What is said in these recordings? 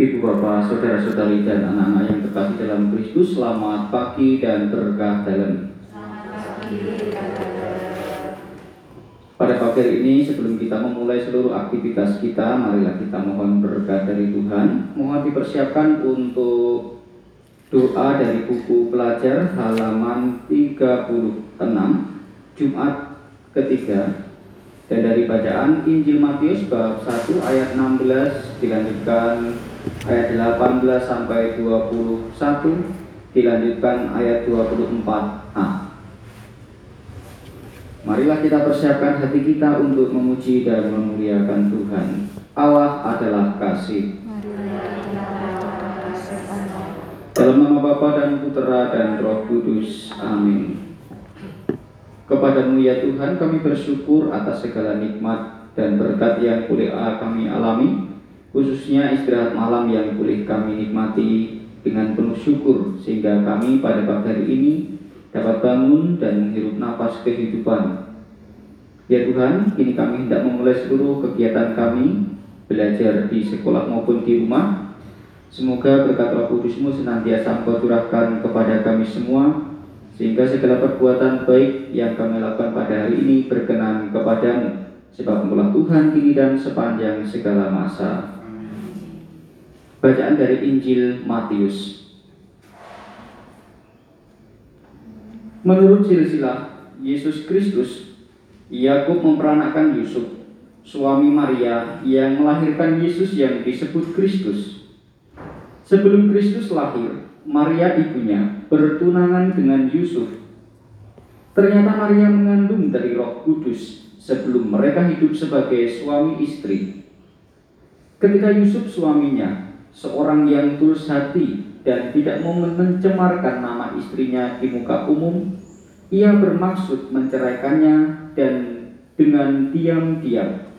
Ibu bapak, saudara-saudari dan anak-anak yang terkasih dalam Kristus, selamat pagi dan berkah dalam. Pada pagi hari ini, sebelum kita memulai seluruh aktivitas kita, marilah kita mohon berkah dari Tuhan. Mohon dipersiapkan untuk doa dari buku pelajar halaman 36, Jumat ketiga, dan dari bacaan Injil Matius bab 1 ayat 16 dilanjutkan ayat 18 sampai 21 dilanjutkan ayat 24a. Marilah kita persiapkan hati kita untuk memuji dan memuliakan Tuhan. Allah adalah kasih. Dalam nama Bapa dan Putera dan Roh Kudus. Amin. Kepadamu ya Tuhan kami bersyukur atas segala nikmat dan berkat yang boleh kami alami Khususnya istirahat malam yang boleh kami nikmati dengan penuh syukur Sehingga kami pada pagi hari ini dapat bangun dan menghirup nafas kehidupan. Ya Tuhan, kini kami hendak memulai seluruh kegiatan kami Belajar di sekolah maupun di rumah. Semoga berkat roh kudusmu senantiasa engkau curahkan kepada kami semua sehingga segala perbuatan baik yang kami lakukan pada hari ini berkenan kepadamu. Sebab engkaulah Tuhan kini dan sepanjang segala masa bacaan dari Injil Matius menurut silsilah Yesus Kristus Yakub memperanakkan Yusuf suami Maria yang melahirkan Yesus yang disebut Kristus sebelum Kristus lahir Maria ibunya bertunangan dengan Yusuf. Ternyata Maria mengandung dari Roh Kudus sebelum mereka hidup sebagai suami istri. Ketika Yusuf suaminya, seorang yang tulus hati dan tidak mau mencemarkan nama istrinya di muka umum, ia bermaksud menceraikannya dan dengan diam-diam.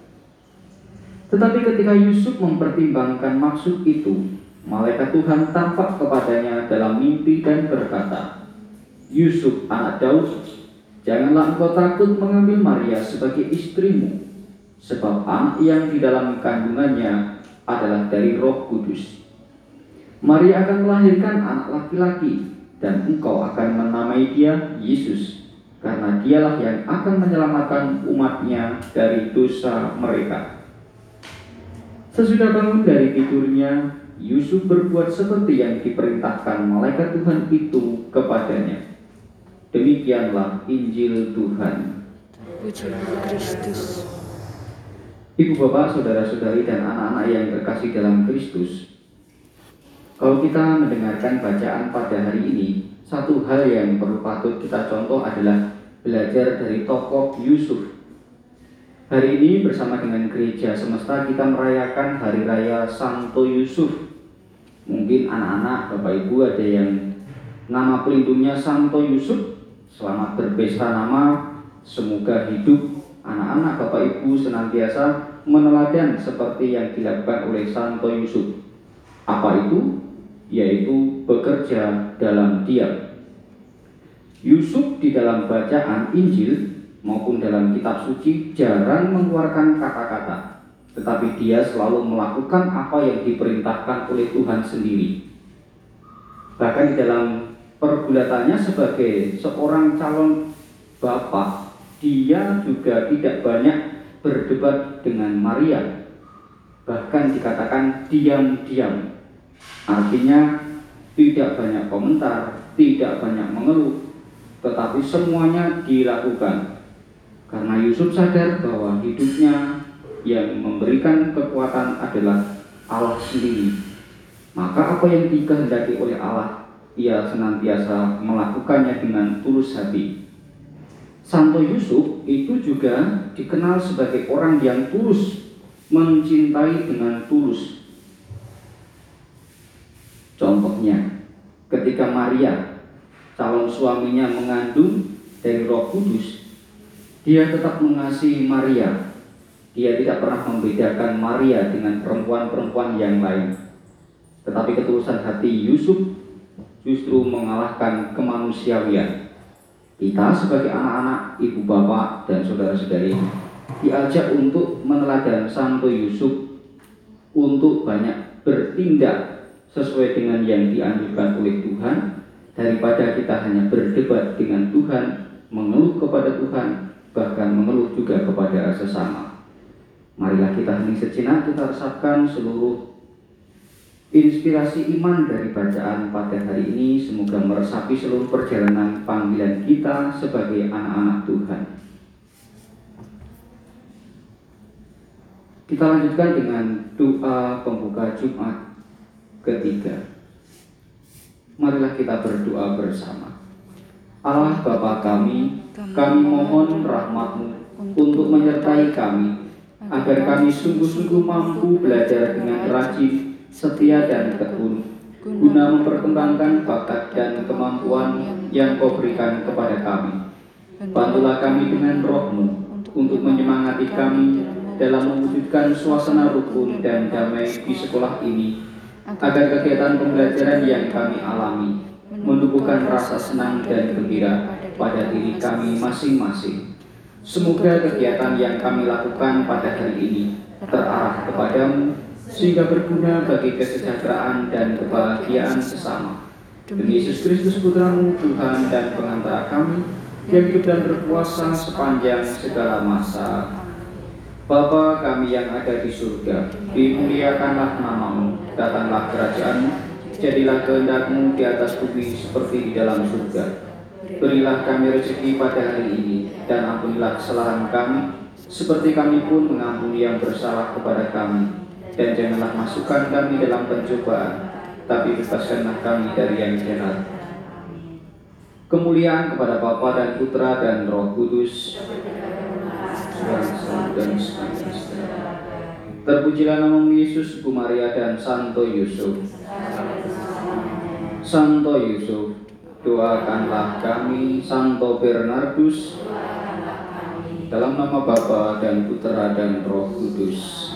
Tetapi ketika Yusuf mempertimbangkan maksud itu, Malaikat Tuhan tampak kepadanya dalam mimpi dan berkata, Yusuf anak Daud, janganlah engkau takut mengambil Maria sebagai istrimu, sebab anak yang di dalam kandungannya adalah dari roh kudus. Maria akan melahirkan anak laki-laki, dan engkau akan menamai dia Yesus, karena dialah yang akan menyelamatkan umatnya dari dosa mereka. Sesudah bangun dari tidurnya, Yusuf berbuat seperti yang diperintahkan malaikat Tuhan itu kepadanya. Demikianlah Injil Tuhan. Kristus. Ibu bapak, saudara-saudari dan anak-anak yang terkasih dalam Kristus, kalau kita mendengarkan bacaan pada hari ini, satu hal yang perlu patut kita contoh adalah belajar dari tokoh Yusuf. Hari ini bersama dengan gereja semesta kita merayakan hari raya Santo Yusuf Mungkin anak-anak, Bapak Ibu ada yang nama pelindungnya Santo Yusuf. Selamat berpesta nama, semoga hidup anak-anak Bapak Ibu senantiasa meneladan seperti yang dilakukan oleh Santo Yusuf. Apa itu? Yaitu bekerja dalam diam. Yusuf di dalam bacaan Injil maupun dalam kitab suci jarang mengeluarkan kata-kata tetapi dia selalu melakukan apa yang diperintahkan oleh Tuhan sendiri. Bahkan di dalam pergulatannya sebagai seorang calon bapak, dia juga tidak banyak berdebat dengan Maria. Bahkan dikatakan diam-diam. Artinya tidak banyak komentar, tidak banyak mengeluh, tetapi semuanya dilakukan. Karena Yusuf sadar bahwa hidupnya yang memberikan kekuatan adalah Allah sendiri. Maka apa yang dikehendaki oleh Allah, ia senantiasa melakukannya dengan tulus hati. Santo Yusuf itu juga dikenal sebagai orang yang tulus, mencintai dengan tulus. Contohnya, ketika Maria, calon suaminya mengandung dari Roh Kudus, dia tetap mengasihi Maria dia tidak pernah membedakan Maria dengan perempuan-perempuan yang lain. Tetapi ketulusan hati Yusuf justru mengalahkan kemanusiaan. Kita sebagai anak-anak, ibu bapak, dan saudara-saudari diajak untuk meneladan Santo Yusuf untuk banyak bertindak sesuai dengan yang dianjurkan oleh Tuhan daripada kita hanya berdebat dengan Tuhan, mengeluh kepada Tuhan, bahkan mengeluh juga kepada sesama. Marilah kita hening sejenak, kita resapkan seluruh inspirasi iman dari bacaan pada hari ini. Semoga meresapi seluruh perjalanan panggilan kita sebagai anak-anak Tuhan. Kita lanjutkan dengan doa pembuka Jumat ketiga. Marilah kita berdoa bersama. Allah Bapa kami, kami mohon rahmatmu untuk menyertai kami, agar kami sungguh-sungguh mampu belajar dengan rajin, setia dan tekun, guna memperkembangkan bakat dan kemampuan yang kau berikan kepada kami. Bantulah kami dengan rohmu untuk menyemangati kami dalam mewujudkan suasana rukun dan damai di sekolah ini, agar kegiatan pembelajaran yang kami alami menumbuhkan rasa senang dan gembira pada diri kami masing-masing. Semoga kegiatan yang kami lakukan pada hari ini terarah kepadamu, sehingga berguna bagi kesejahteraan dan kebahagiaan sesama. Demi Yesus Kristus Putramu, Tuhan dan pengantara kami, yang hidup dan berkuasa sepanjang segala masa. Bapa kami yang ada di surga, dimuliakanlah namamu, datanglah kerajaanmu, jadilah kehendakmu di atas bumi seperti di dalam surga. Berilah kami rezeki pada hari ini, dan ampunilah kesalahan kami, seperti kami pun mengampuni yang bersalah kepada kami. Dan janganlah masukkan kami dalam pencobaan, tapi bebaskanlah kami dari yang jahat. Kemuliaan kepada Bapa dan Putra dan Roh Kudus. Terpujilah nama Yesus, Bu Maria dan Santo Yusuf. Santo Yusuf, doakanlah kami, Santo Bernardus, dalam nama Bapa dan Putra dan Roh Kudus.